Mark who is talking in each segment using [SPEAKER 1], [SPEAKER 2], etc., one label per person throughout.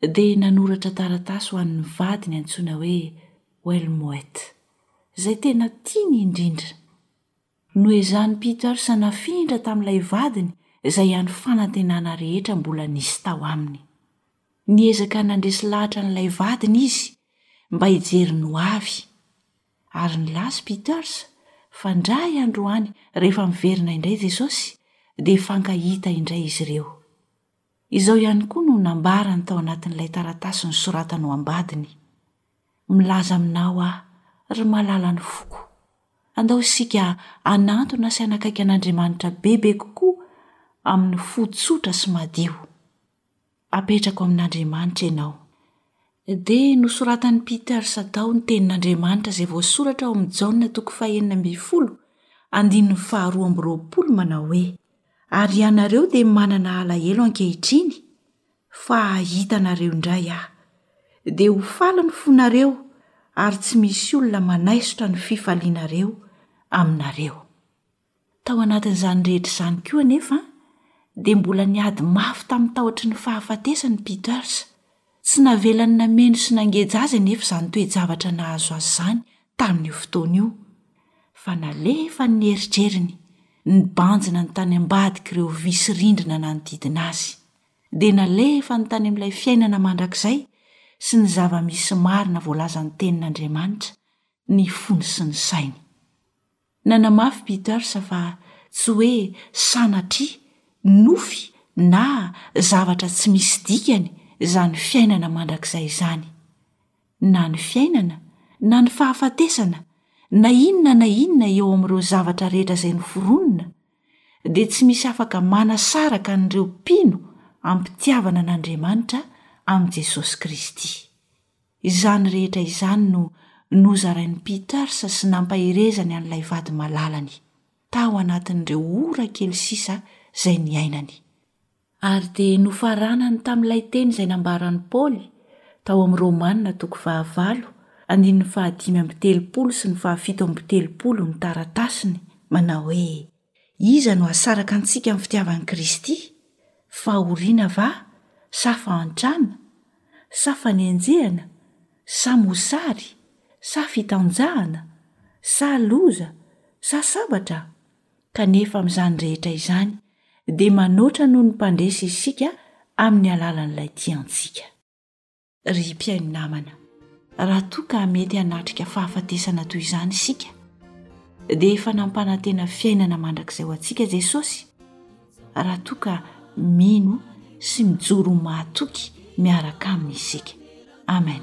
[SPEAKER 1] dia nanoratra taratasy ho an'ny vadiny antsoina hoe Welmoet, izay tena tiany indrindra. Noezahan'i Peters hanafindra tamin'ilay vadiny izay ihany fanantenana rehetra mbola nisy tao aminy. Niezaka nandresy lahatra an'ilay vadiny izy mba hijery ny ho avy, ary nilaza i Peters fa indray andro any rehefa miverina indray Jesosy, dia hifankahita indray izy ireo. Izao ihany koa no nambarany tao anatin'ilay taratasy nosoratany ho ambadiny, Milaza aminao aho, ry malalan'ny foko, andao isika hanantona sy hanakaiky an'Andriamanitra bebe kokoa amin'ny fo tsotra sy madio. Apetrako amin'Andriamanitra ianao. Dia nosoratan'i Peters tao ny Tenin'Andriamanitra izay voasoratra ao amin'i Jaona toko fahenina ambin'ny folo, andininy faharoa amby roapolo manao hoe, Ary ianareo dia manana alahelo ankehitriny fa hahita anareo indray aho. Dia ho faly ny fonareo ary tsy misy olona manaisotra ny fifalianareo aminareo. Tao anatin'izany rehetra izany koa anefa dia mbola niady mafy tamin'ny tahotry ny fahafatesany Peters. Tsy navelany nameno sy nangeja azy anefa izany toe-javatra nahazo azy izany tamin'io fotoana io, fa nalefany ny eritreriny, nibanjina ny tany ambadik'ireo vy sy rindrina nanodidina azy, dia nalefany tany amin'ilay fiainana mandrakizay sy ny zava-misy marina voalazan'ny Tenin'Andriamanitra ny fony sy ny sainy. Nanamafy Peters fa tsy hoe sanatria, nofy na zavatra tsy misy dikany izany fiainana mandrakizay izany. Na ny fiainana, na ny fahafatesana, na inona na inona eo amin'ireo zavatra rehetra izay noforonina, dia tsy misy afaka manasaraka an'ireo mpino am-pitiavana an'Andriamanitra amin'i Jesosy Kristy. Izany rehetra izany no nozarain'i Peters sy nampaherezany an'ilay vady malalany, tao anatin'ireo ora kely sisa izay niainany. Ary dia nofaranany tamin'ilay teny izay nambaran'i Paoly tao amin'ny Romana toko fahavalo, andininy fahadimy amby telopolo sy ny fahafito amby telopolo ny taratasiny, manao hoe, Iza no hasaraka antsika amin'ny fitiavan'i Kristy, fahoriana va, sa fahantrana, sa fanenjehana, sa mosary, sa fitanjahana, sa loza, sa sabatra? Kanefa amin'izany rehetra izany dia manoatra noho ny Mpandresy isika amin'ny alalan'ilay tia antsika. Ry mpihaino namana, raha toa ka mety hanatrika fahafatesana toy izany isika, dia efa nampanantena fiainana mandrakizay ho antsika Jesosy, raha toa ka mino sy mijoro ho mahatoky miaraka aminy isika. Amen.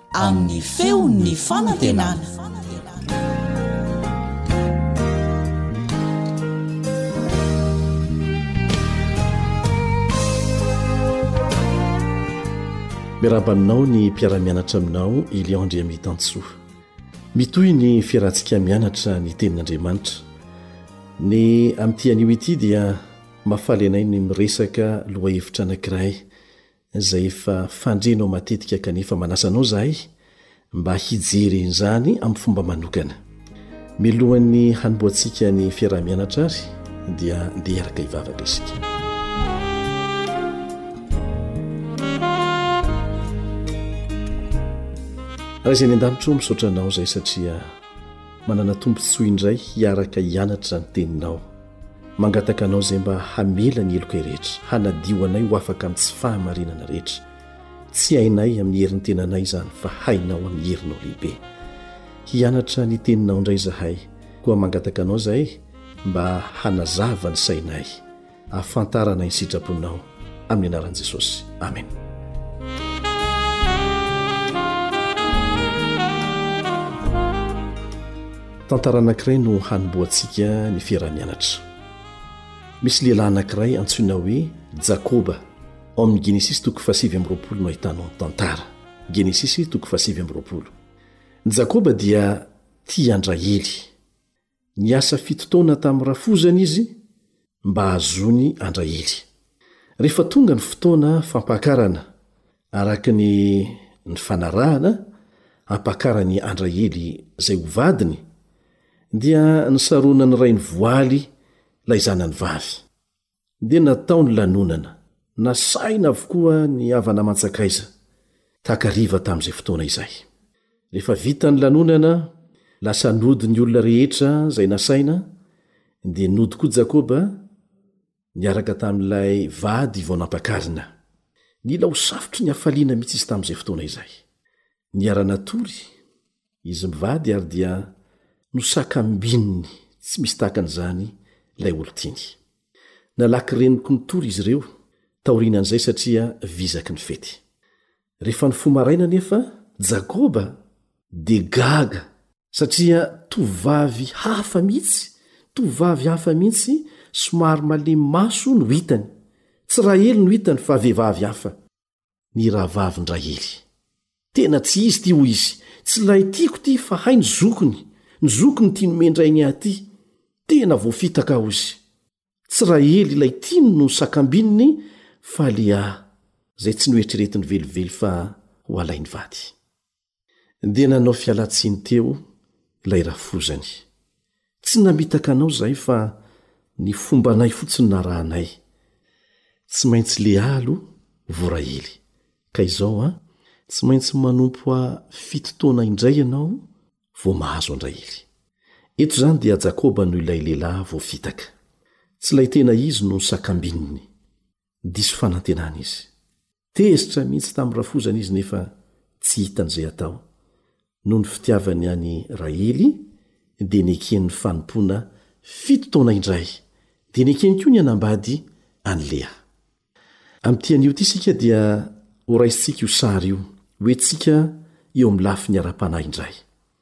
[SPEAKER 2] amin'ny feon'ny fanantenana.
[SPEAKER 3] Miarahaba aminao ny mpiara-mianatra aminao Elion Andriamitansoa. Mitohy ny fiarahantsika mianatra ny tenin'Andriamanitra. Ny amin'ity anio ity dia mahafaly anay ny miresaka lohahevitra anankiray izay efa fandrenao matetika kanefa manasa anao izahay mba hijery an'izany amin'ny fomba manokana. Milohan'ny hanombohantsika ny fiaraha-mianatra ary dia ndeha hiaraka hivavaka isika. Ray izay any an-danitro misaotra anao izay satria manana tombontsoa indray hiaraka hianatra ny teninao. Mangataka anao izay mba hamela ny heloka irehetra, hanadio anay ho afaka amin'ny tsy fahamarinana rehetra. Tsy hainay amin'ny herin'ny tenanay izany fa hainao amin'ny herinao lehibe. Hianatra ny teninao indray izahay, koa mangataka anao izahay mba hanazava ny sainay, hahafantarana ny sitraponao. amin'ny anaran'i Jesosy. Amen. Tantara anankiray no hanombohantsika ny fiaraha-mianatra. Misy lehilahy anankiray antsoina hoe Jakoba. Ao amin'ny Genesisy toko fahasivy amby roapolo no ahitanao ny tantara. Genesisy toko fahasivy amby roapolo. Jakoba dia tia an-dRahely. Niasa fito taona tamin'ny rafozany izy mba hahazoany andrahely. Rehefa tonga ny fotoana fampakarana, araka ny nifanarahana, hampakara ny andrahely izay ho vadiny, dia nisaronan'ny rainy voaly ilay zanany vavy. dia natao ny lanonana. Nasahina avokoa ny havana aman-tsakaiza takariva tamin'izay fotoana izay. Rehefa vita ny lanonana, lasa nody ny olona rehetra izay nasaina, dia nody koa Jakoba niaraka tamin'ilay vady vao nampakarina. Nila ho sarotry ny hafaliana mihitsy izy tamin'izay fotoana izay. Niara-natory. Izy mivady ary dia nosakambininy tsy misy tahaka an'izany ilay olon-tiany. Nalaky reniko nitory izy ireo taorian'izay satria vizaky ny fety. Rehefa nifoha maraina anefa Jakoba dia gaga satria tovovavy hafa mihitsy, tovovavy hafa mihitsy somary malemy maso no hitany. Tsy Rahely no hitany fa vehivavy hafa. ny rahavavin-dRahely. Tena tsy izy ity hoy izy. Tsy ilay tiako ity fa hay ny zokiny, ny zokiny tia nomen-dray ny ahy ity. Tena voafitaka aho izy. Tsy Rahely ilay tiany no sakambininy fa Lea izay tsy noeritreretiny velively fa ho alainy vady. dia nanao fialantsiny teo ilay rafozany. Tsy namitaka anao izahay fa ny fombanay fotsiny narahanay. Tsy maintsy leahy aloha vao rahely. Ka izao an, tsy maintsy manompo ha fito taona indray ianao vao mahazo an-drahely. Eto izany dia Jakoba no ilay lehilahy voafitaka. Tsy ilay tena izy no sakambininy. Diso fanantenana izy. Tezitra mihitsy tamin'ny rafozana izy nefa tsy hitany izay hatao. Noho ny fitiavany an'i Rahely, dia nekeny ny fanompoana fito taona indray, dia nekeny koa ny hanambady an'i Lea. Amin'ity anio ity isika dia horaisintsika io sary io, hoentintsika eo amin'ny lafiny ara-panahy indray.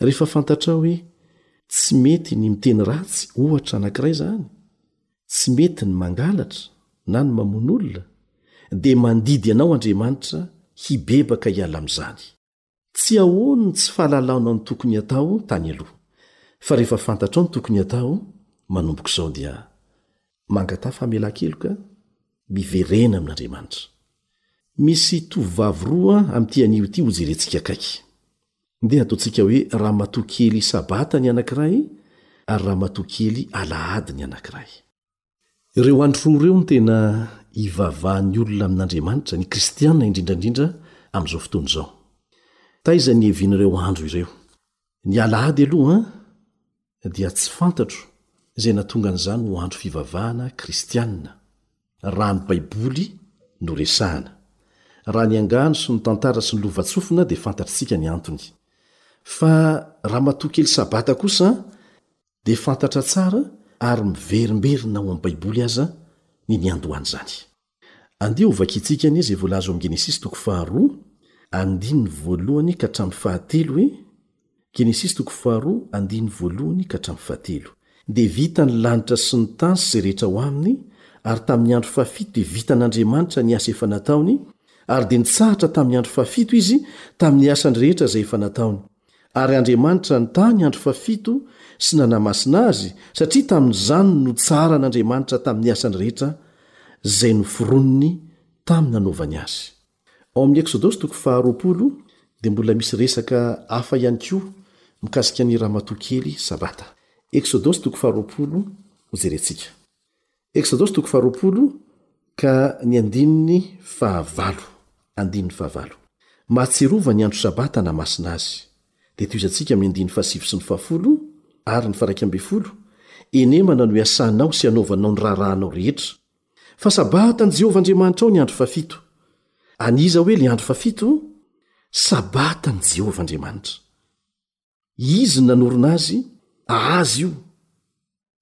[SPEAKER 3] Rehefa fantatrao hoe tsy mety ny miteny ratsy, ohatra, anankiray izany, tsy mety ny mangalatra na ny mamono olona, dia mandidy anao Andriamanitra hibebaka hiala amin'izany. Tsy ahono ny tsy fahalalaonao ny tokony hatao tany aloha, fa rehefa fantatrao ny tokony hatao, manomboka izao dia mangataha famelan-keloka miverena amin'Andriamanitra. Misy tovovavy roa amin'ity anio ity hojerentsika akaiky. Ndeha ataontsika hoe ramatoa kely Sabata ny anankiray ary ramatoa kely Alahady ny anankiray. Ireo andro roa ireo no tena ivavahan'ny olona amin'Andriamanitra, ny kristiana indrindra indrindra amin'izao fotoana izao. Taiza ny ihevin'ireo andro ireo? Ny Alahady aloha an! dia tsy fantatro izay nahatonga an'izany ho andro fivavahana kristianina, raha ny Baiboly no resahana. Raha ny angano sy ny tantara sy ny lovantsofina dia fantatr'tsika ny antony. Fa ramatoa kely Sabata kosa dia fantatra tsara ary miverimberina ao amin'ny Baiboly aza ny niandohan'izany. Andeha ho vakintsika anie izay voalaza ao amin'ny Genesisy toko faharoa, andininy voalohany ka hatramin'ny fahatelo e! Genesisy toko faharoa, andininy voalohany ka hatramin'ny fahatelo. Dia vita ny lanitra sy ny tany sy izay rehetra ao aminy, ary tamin'ny andro fahafito dia vitan'Andriamanitra ny asa efa nataony, ary dia nitsahatra tamin'ny andro fahafito izy tamin'ny asany rehetra izay efa nataony. Ary Andriamanitra nitaha ny andro fahafito sy nanamasina azy, satria tamin'izany no tsaran'Andriamanitra tamin'ny asany rehetra izay noforoniny tamin'ny nanaovany azy. Ao amin'ny Eksodosy toko faharoapolo dia mbola misy resaka hafa ihany koa mikasika ny ramatoa kely Sabata. Eksodosy toko faharoapolo, hojerentsika. Eksodosy toko faharoapolo ka ny andininy fahavalo andininy fahavalo. Mahatsiarova ny andro sabata na masina azy. Dia tohizantsika amin'ny andininy fahasivy sy ny fahafolo ary ny faharaika ambin'ny folo, Enemana no iasanao sy anaovanao ny raharahanao rehetra. Fa sabata an'i Jehovah Andriamanitrao ny andro fahafito. An'iza hoe ilay andro fahafito? Sabata an'i Jehovah Andriamanitra. Izy no nanorina azy, Azy io.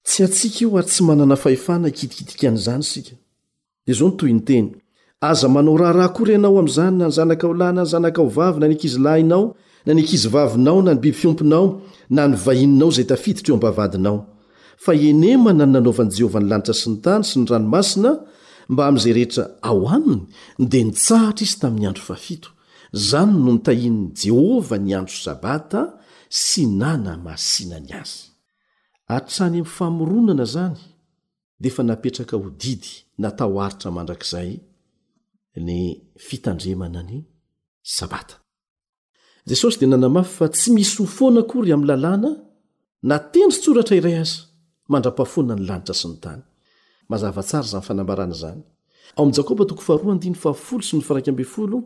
[SPEAKER 3] Tsy antsika io ary tsy manana fahefana hikitikitika an'izany isika. Dia izao no tohinteny, Aza manao raharaha akory ianao amin'izany na ny zanakao lahy na ny zanakao vavy na ny ankizilahinao na ny ankizivavinao na ny biby fiompinao na ny vahininao izay tafiditra eo am-bavahadinao. Fa henemana no nanaovan'i Jehovah ny lanitra sy ny tany sy ny ranomasina mba amin'izay rehetra ao aminy, dia nitsahatra izy tamin'ny andro fahafito. Izany no nitahian'i Jehovah ny andro Sabata sy nanamasinany azy. Hatrany amin'ny famoronana izany, dia efa napetraka ho didy natao aritra mandrakizay ny fitandremana ny Sabata. Jesosy dia nanamafy fa tsy misy ho foana akory amin'ny Lalàna na tendron-tsoratra iray aza mandra-pahafoana ny lanitra sy ny tany. Mazava tsara izany fanambarana izany ao amin'ny Jakoba toko faharoa andiny fahafolo sy ny faraika ambin'ny folo,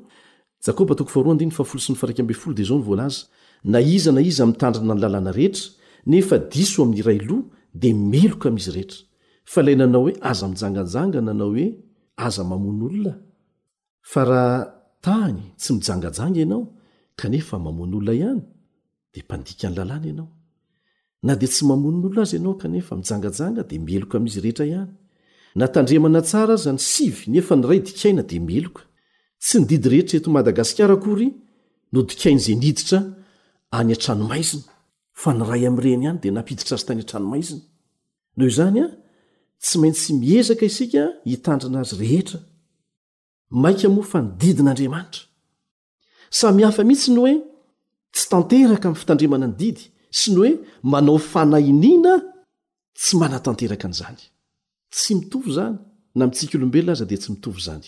[SPEAKER 3] Jakoba toko faharoa andiny fahafolo sy ny faraika ambin'ny folo dia izao ny voalaza, Na iza na iza mitandrina ny lalana rehetra, nefa diso amin'ny iray loha, dia meloka amin'izy rehetra. Fa ilay nanao hoe, Aza mijanganjangana na hoe, Aza mamono olona, Fa raha tany tsy mijangajanga ianao kanefa mamono olona ihany dia mpandika ny lalàna ianao. Na dia tsy mamono olona aza ianao kanefa mijangajanga dia meloka amin'izy rehetra ihany. Na tandremana tsara aza ny sivy nefa ny iray dikaina dia meloka. Tsy ny didy rehetra eto Madagasikara akory no dikain'izay niditra any an-tranomaizina fa ny iray amin'ireny ihany dia nampiditra azy tany an-tranomaizina. noho izany a tsy maintsy miezaka isika hitandrina azy rehetra mainka moa fa ny didin'andriamanitra samy hafa mihitsy ny hoe tsy tanteraka amin'ny fitandremana ny didy sy ny hoe manao fanahiniana tsy manatanteraka an'izany tsy mitovy izany na mitsika olombelona aza dia tsy mitovy izany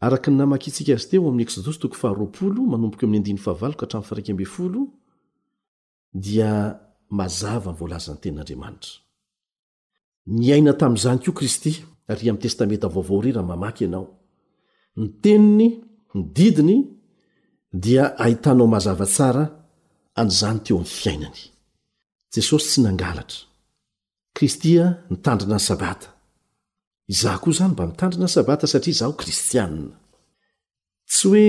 [SPEAKER 3] araka ny namakitsika azy teo amin'ny eksodosy toko faharoapolo manomboka eo amin'ny andiny fahavalok hatramin'ny faraika ambe folo dia mazava ny voalazan'ny Tenin'Andriamanitra. Niaina tamin'izany koa Kristy, ary amin'ny Testamenta Vaovao irery raha mamaky ianao. Ny teniny, ny didiny dia ahitanao mazava tsara an'izany teo amin'ny fiainany. Jesosy tsy nangalatra. Kristy nitandrina ny Sabata. Izaho koa izany mba mitandrina ny Sabata satria izaho kristiana. Tsy hoe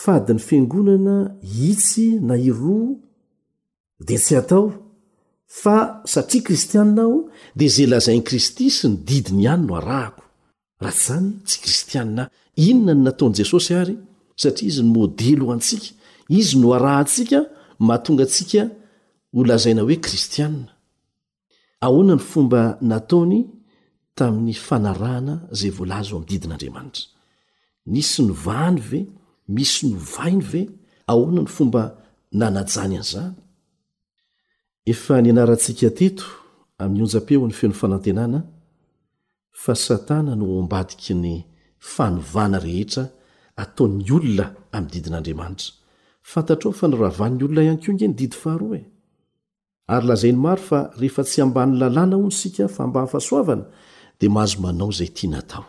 [SPEAKER 3] fady ny fiangonana itsy na iroa dia tsy atao fa satria kristiana aho dia izay lazain'i Kristy sy ny didiny ihany no arahako. Raha tsy izany tsy kristiana aho. Inona no nataon'i Jesosy ary? Satria izy no modely ho antsika, izy no arahantsika mahatonga antsika ho lazaina hoe kristiana. Ahoana ny fomba nataony tamin'ny fanarahana izay voalaza eo amin'ny didin'Andriamanitra? Nisy novahany ve? Misy novainy ve? Ahoana ny fomba nanajany an'izany? Efa nianarantsika teto amin'ny onjam-peon'ny feon'ny fanantenana fa Satana no ao ambadiky ny fanovana rehetra ataon'ny olona amin'ny didin'Andriamanitra. Fantatrao fa noravan'ny olona ihany koa ange ny didy faharoa e! Ary lazainy maro fa rehefa tsy ambany lalàna hono isika fa ambany fahasoavana dia mahazo manao izay tiana atao.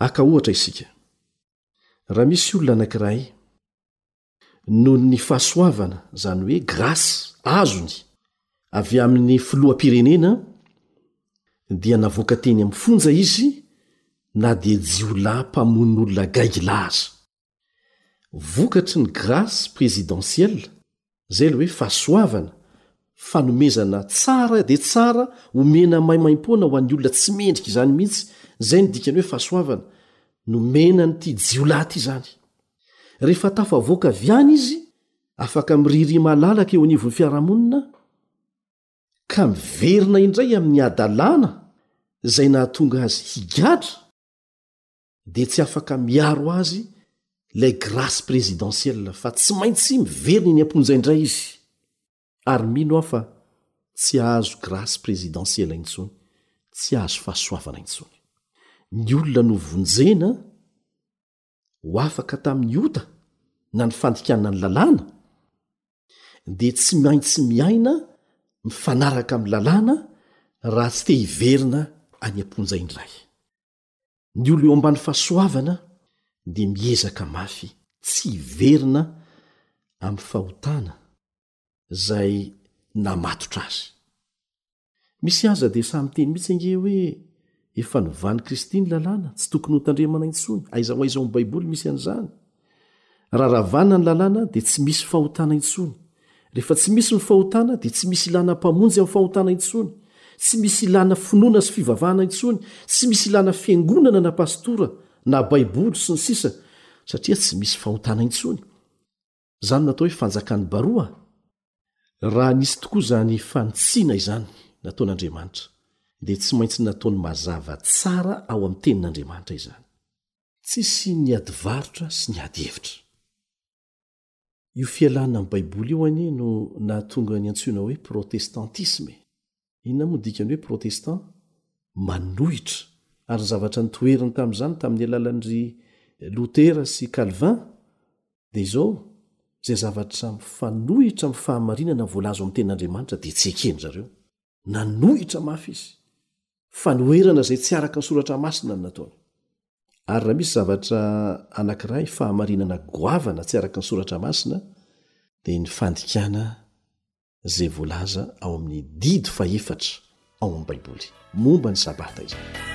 [SPEAKER 3] Haka ohatra isika. Raha misy olona anankiray, noho ny fahasoavana, izany hoe grâce, azony avy amin'ny filoham-pirenena dia navoaka teny amin'ny fonja izy na dia jiolahy mpamono olona gaigilahy aza. Vokatry ny grace présidentielle, izay ilay hoe fahasoavana, fanomezana tsara dia tsara, omena maimaimpoana ho an'ny olona tsy mendrika izany mihitsy, izay no dikan'ny hoe fahasoavana, nomena an'ity jiolahy ity izany. Rehefa tafavoaka avy any izy, afaka miriria malalaka eo anivon'ny fiarahamonina, ka miverina indray amin'ny hadalana izay nahatonga azy higadra, dia tsy afaka miaro azy ilay grace présidentielle fa tsy maintsy miverina eny am-ponja indray izy ary mino aho fa tsy hahazo grace présidentielle intsony tsy hahazo fahasoavana intsony ny olona no vonjena ho afaka tamin'ny ota na ny fandikana ny lalàna dia tsy maintsy miaina mifanaraka amin'ny lalàna raha tsy te hiverina any am-ponja indray Ny olo eo ambany fahasoavana dia miezaka mafy tsy hiverina amin'ny fahotana izay namatotra azy. Misy aza dia sahy miteny mihitsy ange hoe efa novan'i Kristy ny lalàna, tsy tokony hotandremana intsony. Aiza ho aiza ao amin'ny Baiboly misy an'izany? Raha ravana ny lalàna dia tsy misy fahotana intsony. Rehefa tsy misy ny fahotana dia tsy misy ilàna mpamonjy amin'ny fahotana intsony. Tsy misy ilàna finoana sy fivavahana intsony, tsy misy ilàna fiangonana na pastora na baiboly sy ny sisa satria tsy misy fahotana intsony. Izany no atao hoe fanjakan'ny baroa a! Raha nisy tokoa izany fanitsiana izany nataon'Andriamanitra dia tsy maintsy nataony mazava tsara ao amin'ny tenin'Andriamanitra izany. Tsy hisian'ny ady varotra sy ny ady hevitra. Io fialana amin'ny Baiboly io anie no nahatonga ny antsoina hoe protestantisma e! Inona moa ny dikan'ny hoe protestant? Manohitra. Ary ny zavatra nitoheriny tamin'izany tamin'ny alalan'ry Lotera sy Calvin dia izao, izay zavatra mifanohitra amin'ny fahamarinana voalaza ao amin'ny tenin'Andriamanitra dia tsy eken-dry zareo. nanohitra mafy izy fanoherana izay tsy araka ny soratra masina ny nataony ary raha misy zavatra anankiray fahamarinana goavana tsy araka ny soratra masina dia ny fandikana izay voalaza ao amin'ny didy fahefatra ao amin'ny baiboly momba ny sabata izany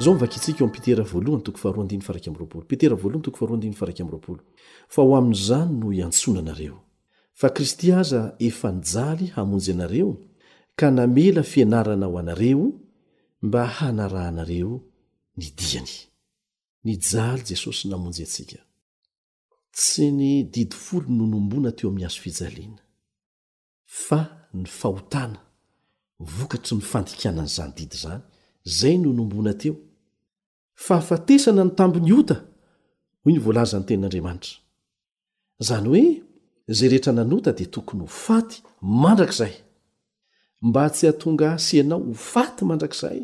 [SPEAKER 4] Izao no
[SPEAKER 2] vakintsika ao amin'ny
[SPEAKER 4] Petera voalohany toko faharoa andininy
[SPEAKER 3] faha iraika amby roapolo. Petera voalohany toko faharoa andininy faha iraika amby roapolo. Fa ho amin'izany no iantsoana anareo. Fa Kristy aza efa nijaly hamonjy anareo ka namela fianarana ho anareo mba hanarahanareo ny diany. Nijaly Jesosy namonjy antsika. Tsy ny didy folo no nombona teo amin'ny hazofijaliana. fa ny fahotana vokatry ny fandikana an'izany didy izany izay no nombona teo, fahafatesana ny tambin'ny ota, hoy ny voalazan'ny Tenin'Andriamanitra. Izany hoe izay rehetra nanota dia tokony ho faty mandrakizay. Mba tsy hahatonga ahy sy ianao ho faty mandrakizay,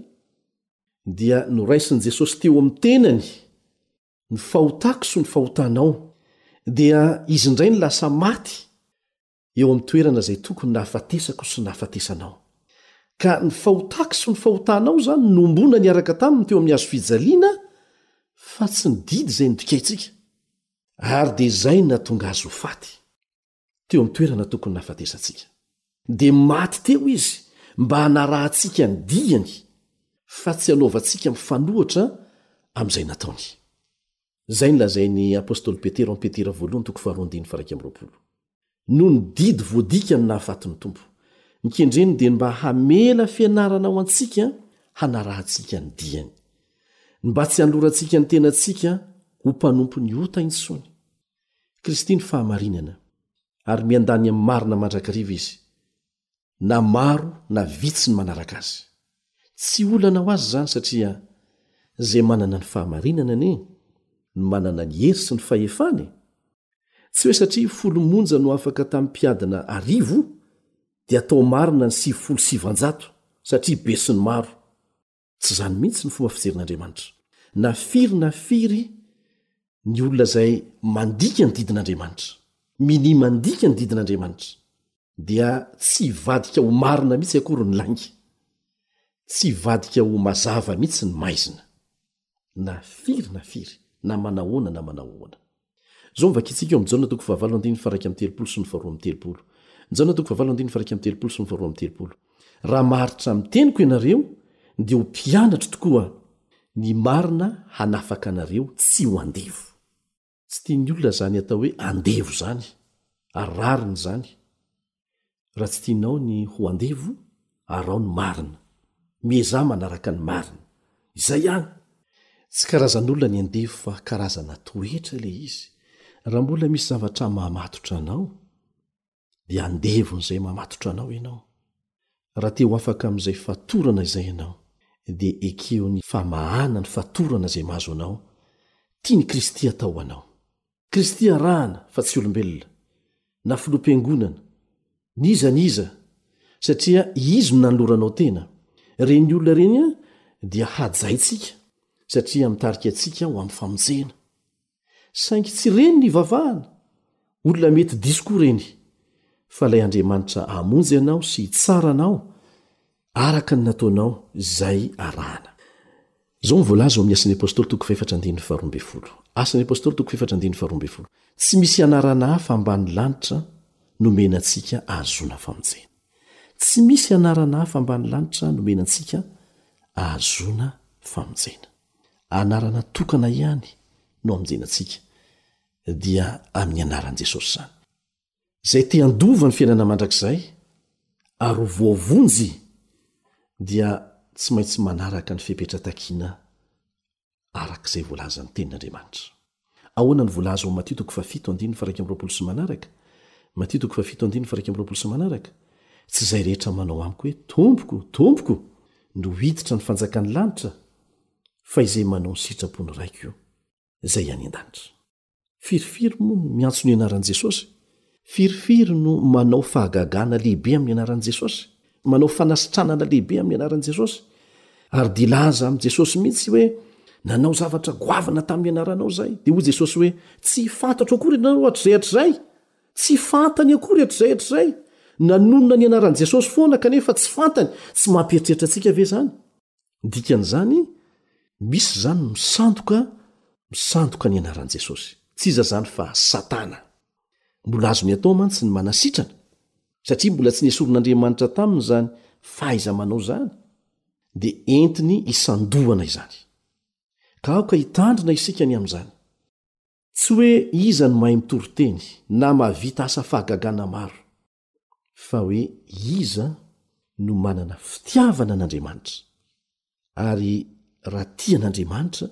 [SPEAKER 3] dia noraisin'i Jesosy teo amin'ny tenany ny fahotako sy ny fahotanao, dia Izy indray no lasa maty eo amin'ny toerana izay tokony nahafatesako sy nahafatesanao. Ka ny fahotako sy ny fahotanao izany no mbo naniaraka taminy teo amin'ny hazo fijaliana fa tsy ny didy izay nodikaintsika. Ary dia izay no nahatonga azy ho faty, teo amin'ny toerana tokony nahafatesantsika. Dia maty teo izy mba hanarahantsika ny diany fa tsy hanaovantsika mifanohitra amin'izay nataony. Izay no lazain'ny apostoly Petera ao amin'ny Petera voalohany toko faharoa andininy faha iraika amby roapolo. Noho ny didy voadika no nahafaty ny Tompo. Ny kendreny dia ny mba hamela fianarana ho antsika hanarahantsika ny diany. Ny mba tsy hanolorantsika ny tenantsika ho mpanompon'ny ota intsony. Kristy no fahamarinana, ary miandany amin'ny marina mandrakariva Izy. na maro na vitsy ny manaraka azy. Tsy olana ho azy izany satria izay manana ny fahamarinana anie no manana ny hery sy ny fahefana e! Tsy hoe satria folo monja no afaka tamin'ny mpiadina arivo dia atao marina ny sivifolo sy sivinjato satria besinimaro. Tsy izany mihitsy ny fomba fijerin'Andriamanitra. Na firy na firy ny olona izay mandika ny didin'Andriamanitra, minia mandika ny didin'Andriamanitra, dia tsy hivadika ho marina mihitsy akory ny lainga, tsy hivadika ho mazava mihitsy ny maizina, na firy na firy, na manahoana na manahoana. Izao no vakintsika eo amin'ny Jaona toko fahavalo andininy faha iraika amby telopolo sy ny faharoa amby telopolo. Jaona toko fahavalo andininy faha iraika amby telopolo sy ny faharoa amby telopolo. Raha maharitra amin'ny teniko ianareo dia ho mpianatro tokoa aho. Ny marina hanafaka anareo tsy ho andevo. Tsy tian'ny olona izany atao hoe andevo izany, ary rariny izany. Raha tsy tianao ny ho andevo, araho ny marina. Miezaha manaraka ny marina. Izay ihany! Tsy karazan'olona ny andevo fa karazana toetra ilay izy. Raha mbola misy zavatra mamatotra anao, dia andevon'izay mamatotra anao ianao. Raha te ho afaka amin'izay fatorana izay ianao, dia ekeho ny famahana ny fatorana izay mahazo anao, tian'i Kristy atao ho anao. Kristy arahana fa tsy olombelona, na filoham-piangonana, n'iza n'iza, satria Izy no nanoloranao tena. Ireny olona ireny dia hajaintsika, satria mitarika antsika ho amin'ny famonjena. Saingy tsy ireny no ivavahana. Olona mety diso koa ireny. Fa ilay Andriamanitra hamonjy anao sy hitsara anao, araka ny nataonao izay arahana. Izao no voalaza ao amin'ny Asan'ny Apostoly toko fahefatra andininy faharoa ambin'ny folo. Asan'ny Apostoly toko fahefatra andininy faharoa ambin'ny folo. Tsy misy anarana hafa ambany lanitra nomena antsika ahazoana famonjena. Tsy misy anarana hafa ambany lanitra nomena antsika ahazoana famonjena. Anarana tokana ihany no hamonjena antsika, dia amin'ny anaran'i Jesosy izany. izay te handova ny fiainana mandrakizay ary ho voavonjy dia tsy maintsy manaraka ny fepetra takiana araka izay voalazan'ny Tenin'Andriamanitra. Ahoana no voalaza ao Matio toko fahafito andininy faha iraika amby roapolo sy manaraka? Matio toko fahafito andininy faha iraika amby roapolo sy manaraka, Tsy izay rehetra manao amiko hoe, Tompoko, Tompoko, no hiditra ny fanjakan'ny lanitra, fa izay manao ny sitrapon'ny Raiko izay any an-danitra. firifiry moa no miantso ny anaran'i Jesosy? Firifiry no manao fahagagana lehibe amin'ny anaran'i Jesosy? Manao fanasitranana lehibe amin'ny anaran'i Jesosy? Ary dia laza amin'i Jesosy mihitsy hoe, Nanao zavatra goavana tamin'ny anaranao izahay. Dia hoy Jesosy hoe, Tsy fantatro akory ianareo hatrizay hatrizay. Tsy fantany akory hatrizay hatrizay. Nanonona ny anaran'i Jesosy foana kanefa tsy fantany. Tsy mampieritreritra antsika ve izany? ny dikan'izany misy izany misandoka misandoka ny anaran'i jesosy tsy iza izany fa satana mbola azony atao mantsy ny manasitrana satria mbola tsy nesorin'andriamanitra taminy izany fahaiza manao izany dia entiny isandohana izany ka aoka hitandrina isika ny amin'izany tsy hoe iza ny mahay mitory teny na mahavita asa fahagagana maro fa hoe iza no manana fitiavana an'Andriamanitra, ary raha tia an'Andriamanitra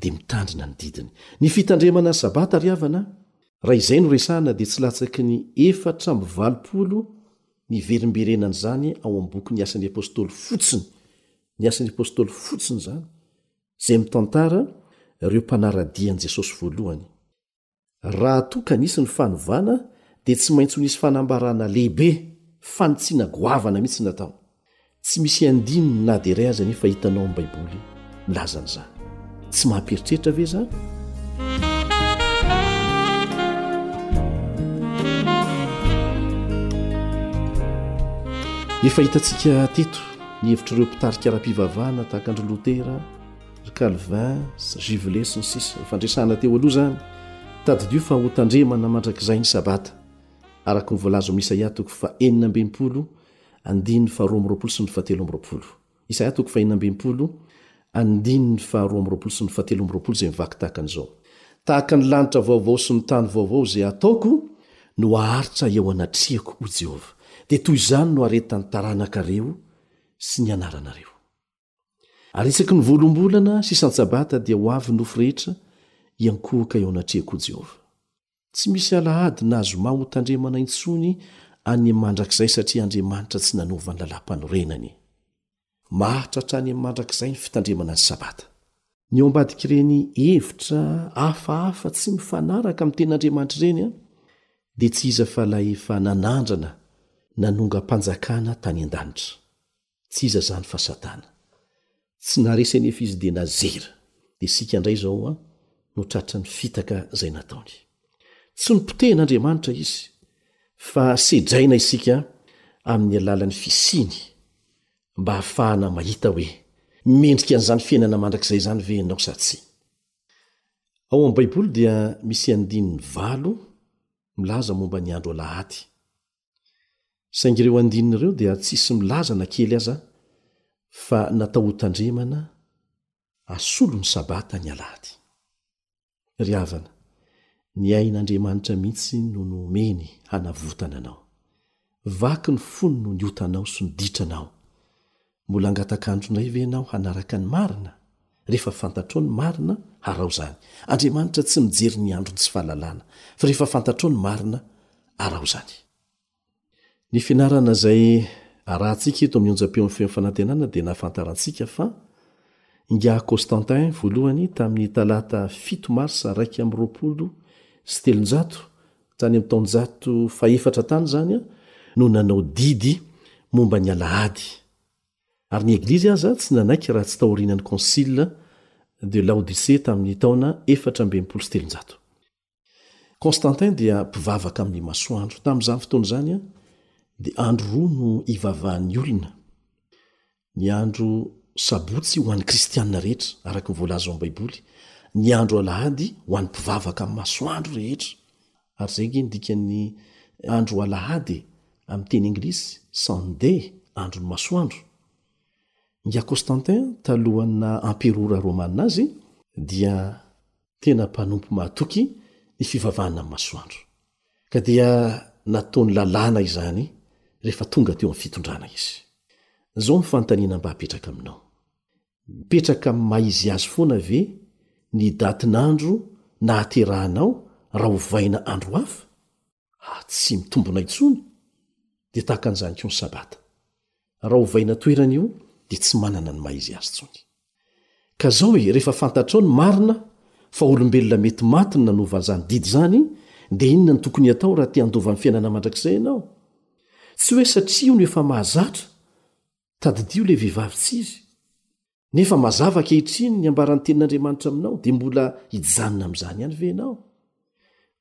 [SPEAKER 3] dia mitandrina ny didiny. Ny fitandremana ny Sabata, ry havana, raha izay no resahana dia tsy latsaky ny efatra amby valopolo niverimberenan'izany ao amin'ny boky Ny Asan'ny Apostoly fotsiny, Ny Asan'ny Apostoly fotsiny izany, izay mitantara ireo mpanara-dia an'i Jesosy voalohany. Raha toa ka nisy ny fanovana, dia tsy maintsy ho nisy fanambarana lehibe, fanitsiana goavana mihitsy natao. Tsy misy andininy na dia iray aza anefa hitanao amin'ny Baiboly milaza an'izany. Tsy mampieritreritra ve izany? Efa hitantsika teto ny hevitr'ireo mpitarika ara-pivavahana tahaka an-dry Lotera, ry Calvin, Givelet sy ny sisa Ny fandresana teo aloha izany, tadidio fa hotandremana mandrakizay ny Sabata, araka ny voalaza ao Isaia toko fahenina ambin'ny folo andininy faharoa amby roapolo sy ny fahatelo amby roapolo. Isaia toko fahenina ambin'ny folo andininy faharoa amby roapolo sy ny fahatelo amby roapolo izay mivaky tahaka an'izao, Tahaka ny lanitra vaovao sy ny tany vaovao izay hataoko no haharitra eo anatrehako, hoy Jehovah, dia toy izany no haretan'ny taranakareo sy ny anaranareo. Ary isaky ny volom-bolana sy isan-tsabata dia ho avy ny nofo rehetra hiankohoka eo anatrehako Jehovah. Tsy misy alahady na zoma hotandremana intsony any amin'ny mandrakizay satria Andriamanitra tsy nanova ny lalàm-panorenany. Maharitra hatrany amin'ny mandrakizay ny fitandremana ny sabata. Ny eo ambadik'ireny hevitra hafahafa tsy mifanaraka amin'ny tenin'Andriamanitra ireny dia tsy iza fa ilay efa nanandrana nanongam-panjakana tany an-danitra. Tsy iza zany fa satana. Tsy naresy anefa izy dia nazera. Dia isika indray izao an no tratra ny fitaka izay nataony. Tsy nopotehin Andriamanitra izy fa sedraina isika amin'ny alalan'ny fisiany mba hahafahana mahita hoe mendrika an'izany fiainana mandrakizay izany ve ianao sa tsia. Ao amin'ny baiboly dia misy andininy valo milaza momba ny andro alahady. Saingy ireo andininy ireo dia tsisy milaza na kely aza fa natao hotandremana hasolo ny Sabata ny Alahady. Ry havana, ny ain'Andriamanitra mihitsy no nomeny hanavotana anao. Vaky ny fony noho ny otanao sy ny ditranao, Mbola hangataka andronay ve ianao hanaraka ny marina? Rehefa fantatrao ny marina, araho izany. Andriamanitra tsy mijery ny andron'ny tsy fahalalana, fa rehefa fantatrao ny marina, araho izany. Ny fianarana izay arahantsika eto amin'ny onjam-peon'ny feon'ny fanantenana dia nahafantarantsika fa ingahy Constantin voalohany tamin'ny talata fito marsa iraika amby roapolo sy telonjato Tany amin'ny taonjato fahefatra tany izany no nanao didy momba ny Alahady, ary ny Eglizy aza tsy nanaiky raha tsy taorianan'ny Concile de Laodicée tamin'ny taona efatra amby enimpolo sy telonjato. Constantin dia mpivavaka amin'ny masoandro. Tamin'izany fotoana izany dia andro roa no ivavahan'ny olona. Ny andro Sabotsy ho an'ny Kristianina rehetra, araka ny voalaza ao amin'ny Baiboly, ny andro Alahady ho an'ny mpivavaka amin'ny masoandro rehetra. Ary izay ange ny dikan'ny andro Alahady e! Amin'ny teny anglisy, Sunday, andron'ny masoandro. Ingahy Constantin, talohan'ny naha amperora romanina azy, dia tena mpanompo mahatoky ny fivavahana amin'ny masoandro. Ka dia nataony lalàna izany rehefa tonga teo amin'ny fitondrana izy. Izao no fanontaniana mba apetraka aminao. Mipetraka amin'ny maha izy azy foana ve ny datin'andro nahaterahanao raha ovaina andro hafa? Aah, tsy mitombona intsony! Dia tahaka an'izany koa ny Sabata. Raha ovaina toerana io dia tsy manana ny maha izy azy tsony. Ka zao e rehefa fantatrao ny marina fa olombelona mety maty ny nanova an'izany didy izany dia inona no tokony atao raha te handova ny fiainana mandrakizay ianao? Tsy hoe satria io no efa mahazatra, tadidio ilay vehivavy tsy izy.
[SPEAKER 5] Nefa mazava ankehitriny ny ambaran'ny Tenin'Andriamanitra aminao, dia mbola hijanona amin'izany ihany ve ianao?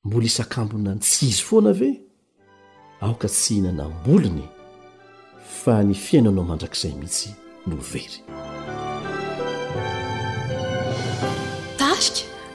[SPEAKER 5] Mbola hisakambina ants'izy foana ve? Aoka tsy hihinana am-bolony, fa ny fiainanao mandrakizay mihitsy no very.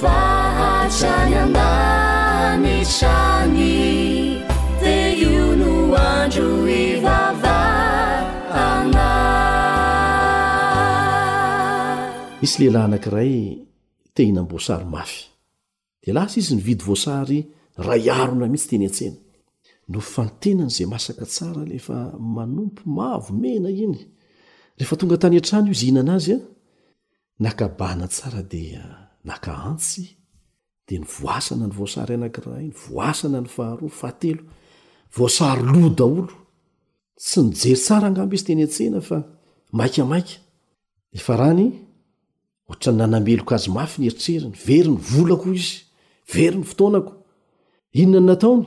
[SPEAKER 3] Fa hatrany an-danitra any Dia io no andro hivavahana
[SPEAKER 5] Nisy lehilahy anankiray te hinam-boasary mafy. Dia lasa izy nividy voasary iray harona mihitsy teny an-tsena. Nofantenany izay masaka tsara ilay efa manompo mavo mena iny. Rehefa tonga tany an-trano izy hihinana azy, Naka bahana tsara dia naka antsy dia nivoasana ny voasary anankiray, nivoasana ny faharoa, fahatelo, voasary lo daholo. Tsy nijery tsara angamba izy teny an-tsena fa maika maika. Dia farany, ohatran'ny nanameloka azy mafy ny eritreriny, very ny volako hoy izy, very ny fotoanako. Inona no nataony?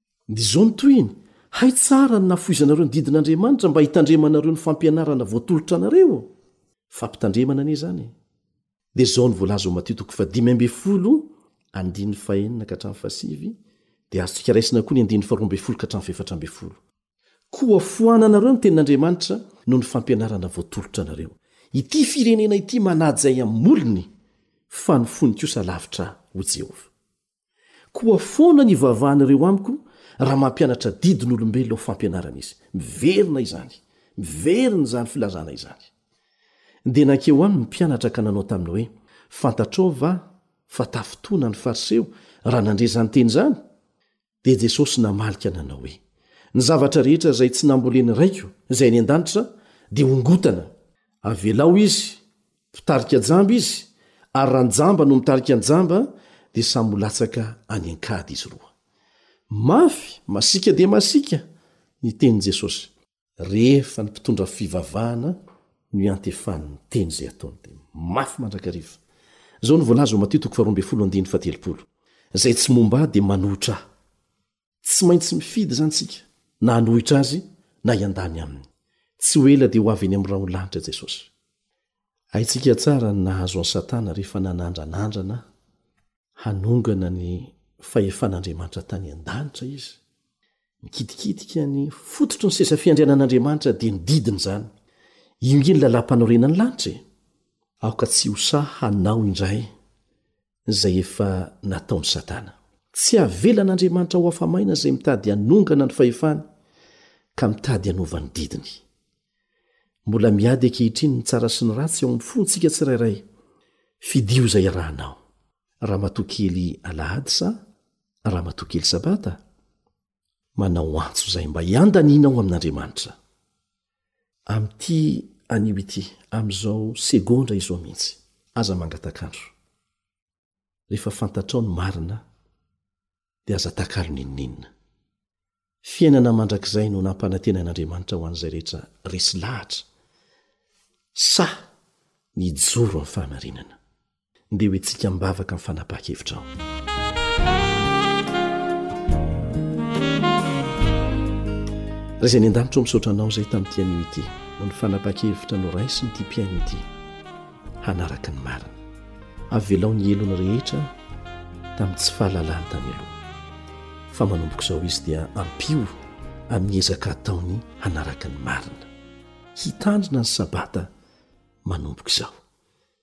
[SPEAKER 5] Dia izao no tohiny, Hay tsara ny nahafoizanareo ny didin'Andriamanitra mba hitandremanareo ny fampianarana voatolotra anareo! Fampitandremana anie izany e! Dia izao no voalaza ao Matio toko fahadimy ambin'ny folo, andininy fahenina ka hatramin'ny fahasivy, dia azontsika raisina koa ny andininy faharoa ambin'ny folo ka hatramin'ny fahefatra ambin'ny folo, Koa foananareo ny tenin'Andriamanitra
[SPEAKER 3] noho ny fampianarana voatolotra anareo. Ity firenena ity manaja ahy amin'ny molony, fa ny fony kosa lavitra ahy, hoy Jehovah. Koa foana ny ivavahan'ireo amiko raha mampianatra didin'olombelona ho fampianarana izy. Miverina izany. Miverina izany filazana izany. Dia nankeo aminy ny mpianatra ka nanao taminy hoe, Fantatrao va fa tafintohina ny Fariseo raha nandre izany teny izany? Dia Jesosy namalika nanao hoe, Ny zavatra rehetra izay tsy nambolen'ny Raiko izay any an-danitra dia hongotana. Avelao izy Mpitarika jamba izy, ary raha ny jamba no mitarika ny jamba, dia samy ho latsaka any an-kady izy roa. Mafy, masiaka dia masiaka, ny tenin'i Jesosy. Rehefa ny mpitondra fivavahana no iantefany ny teny izay ataony, dia mafy mandrakariva. Izao no voalaza ao Matio toko faharoa ambin'ny folo andininy fahatelopolo, Izay tsy momba ahy dia manohitra ahy. Tsy maintsy mifidy izany isika, na hanohitra Azy na hiandany Aminy. Tsy ho ela dia ho avy eny amin'ny rahon'ny lanitra Jesosy. Haintsika tsara ny nahazo an'i Satana rehefa nanandranandrana hanongana ny fahefan'Andriamanitra tany an-danitra izy. Mikitikitika ny fototry ny seza fiandrianan'Andriamanitra dia ny didin'izany. Io nge ny lalàm-panorenan'ny lanitra e! Aoka tsy ho sahy hanao indray izay efa nataon'i Satana. Tsy havelan'Andriamanitra ho afa-maina izay mitady hanongana ny fahefany ka mitady hanova ny didiny. Mbola miady ankehitriny ny tsara sy ny ratsy ao amin'ny fontsika tsirairay. Fidio izay iarahanao. Ramatoa kely Alahady sa Ramatoa kely Sabata? Manao antso izay mba hiandanianao amin'Andriamanitra. Amin'ity anio ity, amin'izao segondra izao mihitsy. Aza mangatak'andro. Rehefa fantatrao ny marina, dia aza takalo n'inon'inona. Fiainana mandrakizay no nampanantenan'Andriamanitra ho an'izay rehetra resy lahatra, sahy nijoro amin'ny fahamarinana. ndeha ho etsika am-bavaka ny fanapaha-kevitrao. Ry izay ny an-danitro misaotra anao izay tamin'ity anio ity no ny fanapaha-kevitra noraisiny ity mpihaino ity hanaraka ny marina avelao ny helony rehetra tamin'ny tsy fahalalany tany aloha fa manomboka izao izy dia ampio amin'ny ezaka ataony hanaraka ny marina hitandrina ny sabata manomboka izao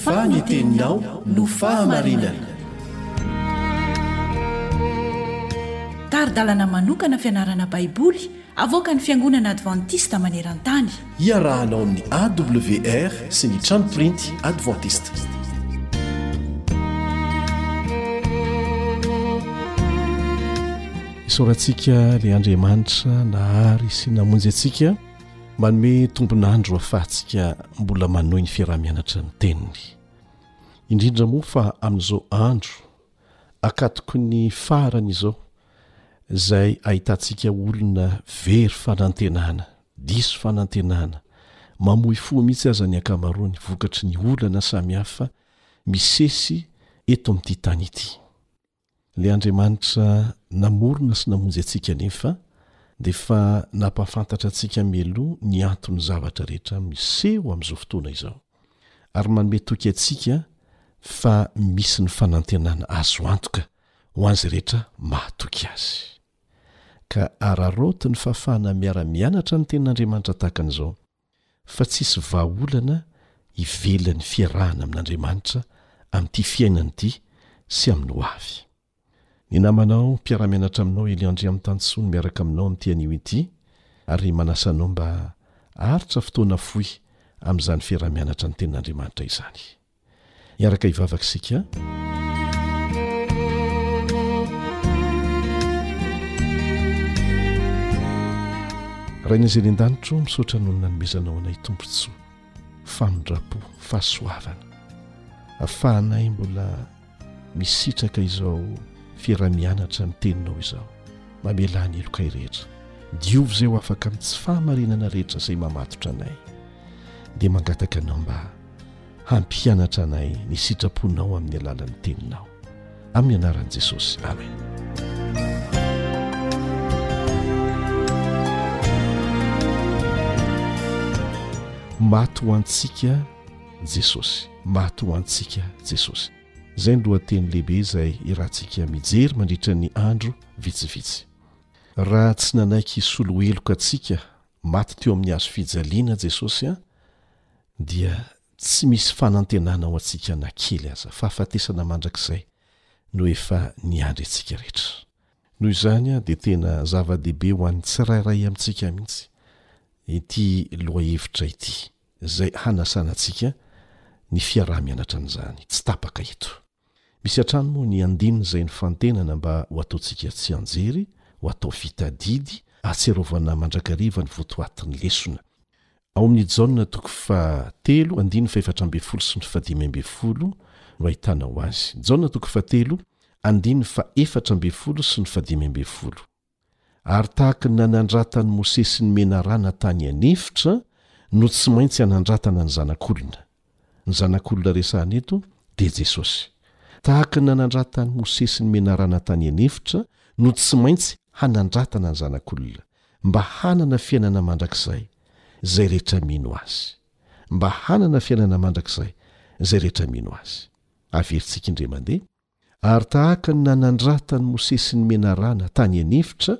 [SPEAKER 6] Fa ny teninao no
[SPEAKER 3] fahamarinana.
[SPEAKER 1] Tari-dalana manokana fianarana Baiboly avoakan'ny Fiangonana Advantista maneran-tany.
[SPEAKER 3] Iarahanao amin'ny AWR sy ny trano printy Advantista. Isaorantsika ilay Andriamanitra nahary sy namonjy antsika. Manome tombon'andro afahantsika mbola manohy ny fiaraha-mianatra ny Teniny. Indrindra moa fa amin'izao andro akatoky ny farany izao izay ahitantsika olona very fanantenana, diso fanantenana, mamoy fo mihitsy aza ny ankamaroany vokatry ny olana samihafa misesy eto amin'ity tany ity. Ilay Andriamanitra namorona sy namonjy antsika anefa dia efa nampahafantatra antsika mialoha ny anton'ny zavatra rehetra miseho amin'izao fotoana izao, ary manome toky antsika fa misy ny fanantenana azo antoka ho an'izay rehetra mahatoky azy. Ka araraoty ny fahafahana miara-mianatra ny Tenin'Andriamanitra tahaka an'izao, fa tsisy vahaolana ivelan'ny fiarahana amin'Andriamanitra amin'ity fiainana ity sy amin'ny ho avy. Ny namanao mpiara-mianatra aminao Elie Andriamitansoa no miaraka aminao amin'ity anio ity ary manasa anao mba haharitra fotoana fohy amin'izany fiaraha-mianatra ny Tenin'Andriamanitra izany. Iaraka hivavaka isika. Rainay izay any an-danitro, misaotra noho ny nanomezanao anay tombontsoa, famindram-po, fahasoavana, afahanay mbola Misitraka izao fiarahamianatra ny teninao izao. Mamelà ny helokay rehetra. Diovy izay ho afaka amin'ny tsy fahamarinana rehetra izay mamatotra anay. Dia mangataka anao mba hampianatra anay ny sitraponao amin'ny alalan'ny teninao. Amin'ny anaran'i Jesosy. Amen. Maty ho antsika Jesosy. maty ho antsika Jesosy. Izay ny lohateny lehibe izay iarahantsika mijery mandritra ny andro vitsivitsy. Raha tsy nanaiky hisolo heloka antsika maty teo amin'ny hazo fijaliana Jesosy dia tsy misy fanantenana ho antsika na kely aza. Fahafatesana mandrakizay no efa niandry antsika rehetra. Noho izany dia tena zava-dehibe ho an'ny tsirairay amintsika mihitsy ity lohahevitra ity. izay hanasana antsika ny fiaraha-mianatra an'izany tsy tapaka eto. Misy hatrany moa ny andininy izay nifantenana mba ho ataontsika tsianjery, ho atao fitadidy, ahatsiarovana mandrakariva ny votoatin'ny lesona. Ao amin'ny Jaona toko faha telo andininy fahefatra ambin'ny folo sy ny fahadimy ambin'ny folo no ahitana ho azy. Jaona toko faha telo andininy faha efatra ambin'ny folo sy ny fahadimy ambin'ny folo. Ary tahaka ny nanandratan'i Mosesy ny menarana tany an'efitra no tsy maintsy hanandratana ny Zanak'olona. Ny Zanak'olona resahana eto dia Jesosy. Tahaka ny nanandratan'i Mosesy ny menarana tany an'efitra no tsy maintsy hanandratana ny Zanak'olona, mba hanana fiainana mandrakizay izay rehetra mino Azy. Mba hanana fiainana mandrakizay izay rehetra mino Azy. Averintsika indray mandeha. Ary tahaka ny nanandratan'i Mosesy ny menarana tany an'efitra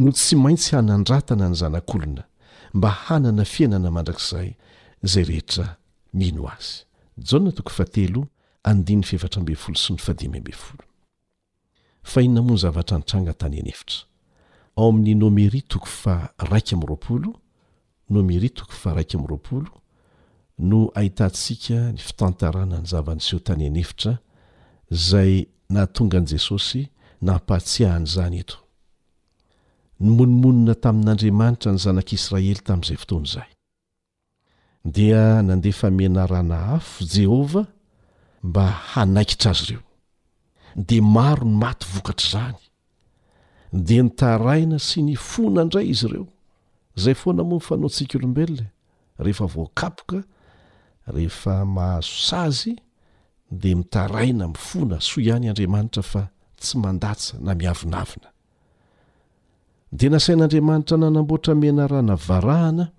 [SPEAKER 3] no tsy maintsy hanandratana ny zanak'olona, mba hanana fiainana mandrakizay, izay rehetra mino Azy. Jaona toko fahatelo, andininy fahefatra ambin'ny folo sy ny fahadimy ambin'ny folo. Fa inona moa ny zavatra nitranga tany an'efitra? Ao amin'ny Nomery toko faha iraika amby roapolo, Nomiri toko faharaika amby roapolo no ahitantsika ny fitantarana ny zava-niseho tany an'efitra izay nahatonga an'i Jesosy nampahatsiahy an'izany eto. Nimonomonona tamin'Andriamanitra ny zanak'Israely tamin'izay fotoana izay. Dia nandefa menarana afo Jehovah mba hanaikitra azy ireo. dia maro ny maty vokatr'izany, dia nitaraina sy nifona indray izy ireo. Izay foana moa ny fanaontsika olombelona e! Rehefa voakapoka, rehefa mahazo sazy, dia mitaraina, mifona, soa ihany Andriamanitra fa tsy mandatsa na miavonavona. Dia nasain'Andriamanitra nanamboatra menarana varahana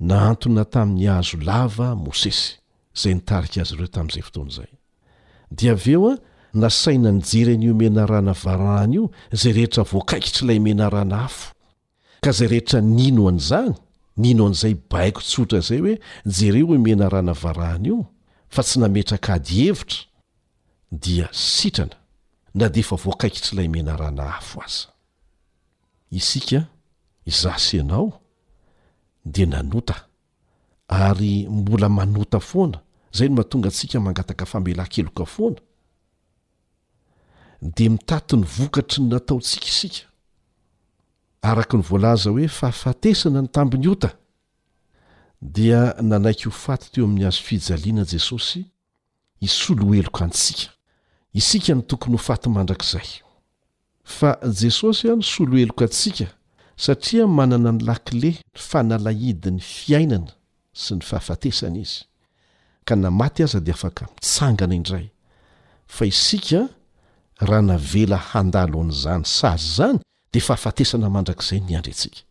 [SPEAKER 3] nahantona tamin'ny hazo lava Mosesy, izay nitarika azy ireo tamin'izay fotoana izay. Dia avy eo nasaina nijery an'io menarana varahana io izay rehetra voakaikitr'ilay menarana afo. Ka izay rehetra nino an'izany, nino an'izay baiko tsotra izay hoe jereo io menarana varahana io, fa tsy nametraka ady hevitra, dia sitrana, na dia efa voakaikitr'ilay menarana afo aza. Isika, izaho sy ianao, dia nanota. ary mbola manota foana zay no mahatonga antsika mangataka famelan-keloka foana dia mitaty ny vokatry ny nataontsika isika araka ny voalaza hoe fahafatesana ny tambin'ny ota dia nanaiky ho faty teo amin'ny hazo fijaliana jesosy hisolo heloka antsika. Isika no tokony ho faty mandrakizay. Fa Jesosy no solo heloka antsika satria manana ny lakile ny fanalahidin'ny fiainana sy ny fahafatesana Izy, ka na maty aza dia afaka mitsangana indray. Fa isika raha navela handalo an'izany sazy izany dia fahafatesana mandrakizay niandry antsika.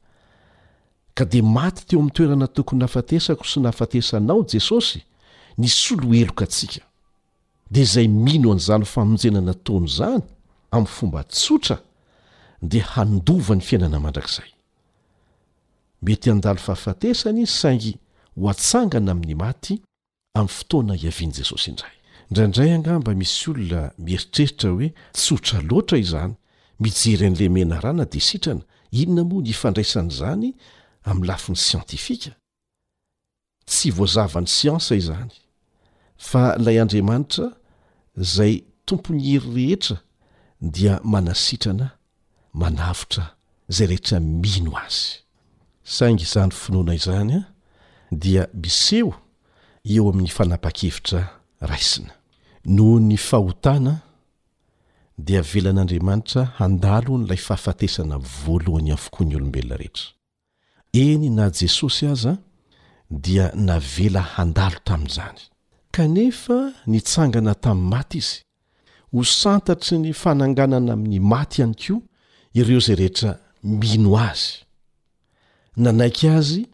[SPEAKER 3] Ka dia maty teo amin'ny toerana tokony nafatesako sy nafatesanao Jesosy nisolo heloka antsika. Dia izay mino an'izany famonjena nataony izany amin'ny fomba tsotra dia handova ny fiainana mandrakizay. Mety handalo fahafatesana izy saingy ho atsangana amin'ny maty amin'ny fotoana hiavian'i Jesosy indray. Indraindray angamba misy olona mieritreritra hoe tsotra loatra izany, mijery an'ilay menarana dia sitrana, inona moa ny ifandraisan'izany amin'ny lafiny siantifika? Tsy voazavan'ny siansa izany, fa ilay Andriamanitra izay Tompon'ny hery rehetra dia manasitrana manavotra izay rehetra mino Azy. Saingy izany finoana izany dia miseho eo amin'ny fanapan-kevitra raisina. Noho ny fahotana, dia avelan'Andriamanitra handalo an'ilay fahafatesana voalohany avokoa ny olombelona rehetra. eny na Jesosy aza dia navela handalo tamin'izany. Kanefa nitsangana tamin'ny maty Izy, ho santatry ny fananganana amin'ny maty ihany koa ireo izay rehetra mino Azy. Nanaiky Azy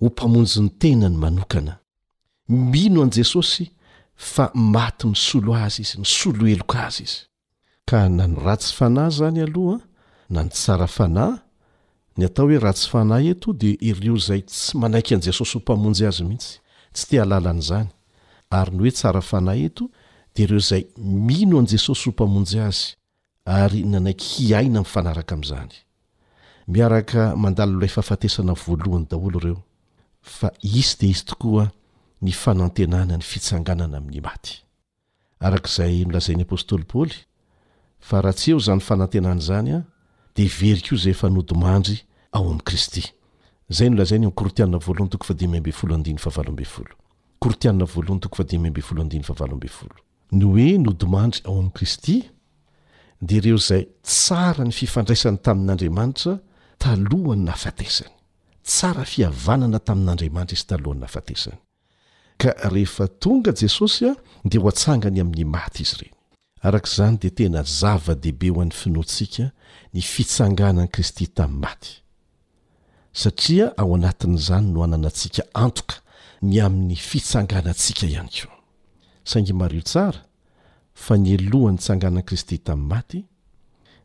[SPEAKER 3] ho Mpamonjin'ny tenany manokana. Mino an'i Jesosy fa maty misolo azy Izy, misolo heloka azy Izy. Ka na ny ratsy fanahy zany aloha na ny tsara fanahy, ny atao hoe ratsy fanahy eto dia ireo izay tsy manaiky an'i Jesosy ho Mpamonjy azy mihitsy, tsy te hahalala an'izany, ary ny hoe tsara fanahy eto dia ireo izay mino an'i Jesosy ho Mpamonjy azy ary nanaiky hiaina mifanaraka amin'izany. Miaraka mandalo ilay fahafatesana voalohany daholo ireo fa hisy dia hisy tokoa ny fanantenana ny fitsanganana amin'ny maty. araka izay nolazain'ny apostoly Paoly, fa raha tsy eo izany fanantenana izany an, dia very koa izay efa nodimandry ao amin'i Kristy. Izay no lazainy ao amin'ny Korintiana voalohany toko fahadimy ambin'ny folo andininy fahavalo ambin'ny folo. Korintiana voalohany toko fahadimy ambin'ny folo andininy fahavalo ambin'ny folo. Ny hoe nodimandry ao amin'i Kristy dia ireo izay tsara ny fifandraisany tamin'Andriamanitra talohan'ny nahafatesany. Tsara fihavanana tamin'Andriamanitra izy talohan'ny nahafatesany. Ka rehefa tonga Jesosy dia ho atsangany amin'ny maty izy ireny. Araka izany dia tena zava-dehibe ho an'ny finoantsika ny fitsanganan'i Kristy tamin'ny maty. Satria ao anatin'izany no ananantsika antoka ny amin'ny fitsanganantsika ihany koa. Saingy mariho tsara fa nieloha nitsanganan'i Kristy tamin'ny maty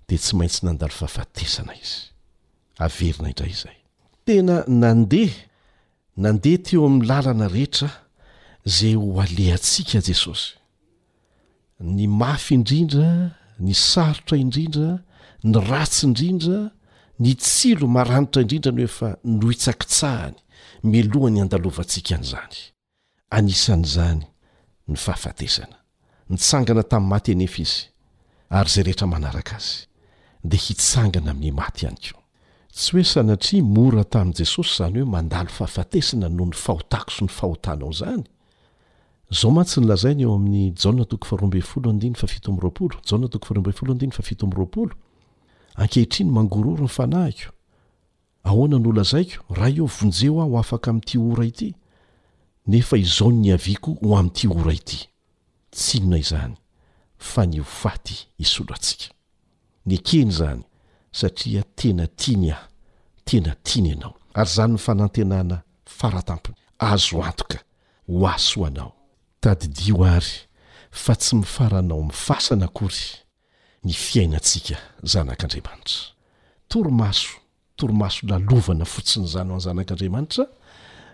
[SPEAKER 3] dia tsy maintsy nandalo fahafatesana Izy. Averina indray izay. Tena nandeha Nandeha teo amin'ny lalana rehetra izay ho alehantsika Jesosy. Ny mafy indrindra, ny sarotra indrindra, ny ratsy indrindra, ny tsilo maranitra indrindra no efa nohitsakitsahany mialohan'ny handalovantsika an'izany. Anisan'izany ny fahafatesana. Nitsangana tamin'ny maty anefa Izy, ary izay rehetra manaraka Azy dia hitsangana amin'ny maty ihany koa. Tsy hoe sanatria mora tamin'i Jesosy izany hoe mandalo fahafatesana noho ny fahotako sy ny fahotanao izany. Izao mantsy no lazainy ao amin'ny Jaona toko faharoa ambin'ny folo andininy fahafito amby roapolo, Jaona toko faharoa ambin'ny folo andininy fahafito amby roapolo, Ankehitriny mangororo ny fanahiko, Ahoana no holazaiko, Ray ô, vonjeo aho afaka amin'ity ora ity, nefa izao no niaviako ho amin'ity ora ity. Tsy inona izany fa ny ho faty hisolo antsika. Nekeny izany, satria tena tiany ahy, tena tiany ianao. Ary izany ny fanantenana fara tampony, azo antoka, ho ahy soa anao. Tadidio àry fa tsy mifarana ao amin'ny fasana akory ny fiainantsika zanak'Andriamanitra. Torimaso, torimaso lalovana fotsiny izany ho an'ny zanak'Andriamanitra,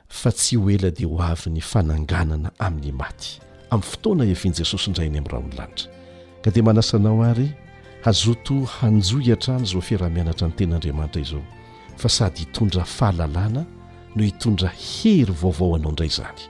[SPEAKER 3] fa tsy ho ela dia ho avy ny fananganana amin'ny maty, amin'ny fotoana iavian'i Jesosy indray eny amin'ny rahon'ny lanitra. Ka dia manasa anao àry hazoto hanjohy hatrany izao fiaraha-mianatra ny Tenin'Andriamanitra izao, fa sady hitondra fahalalana no hitondra hery vaovao anao indray
[SPEAKER 2] izany.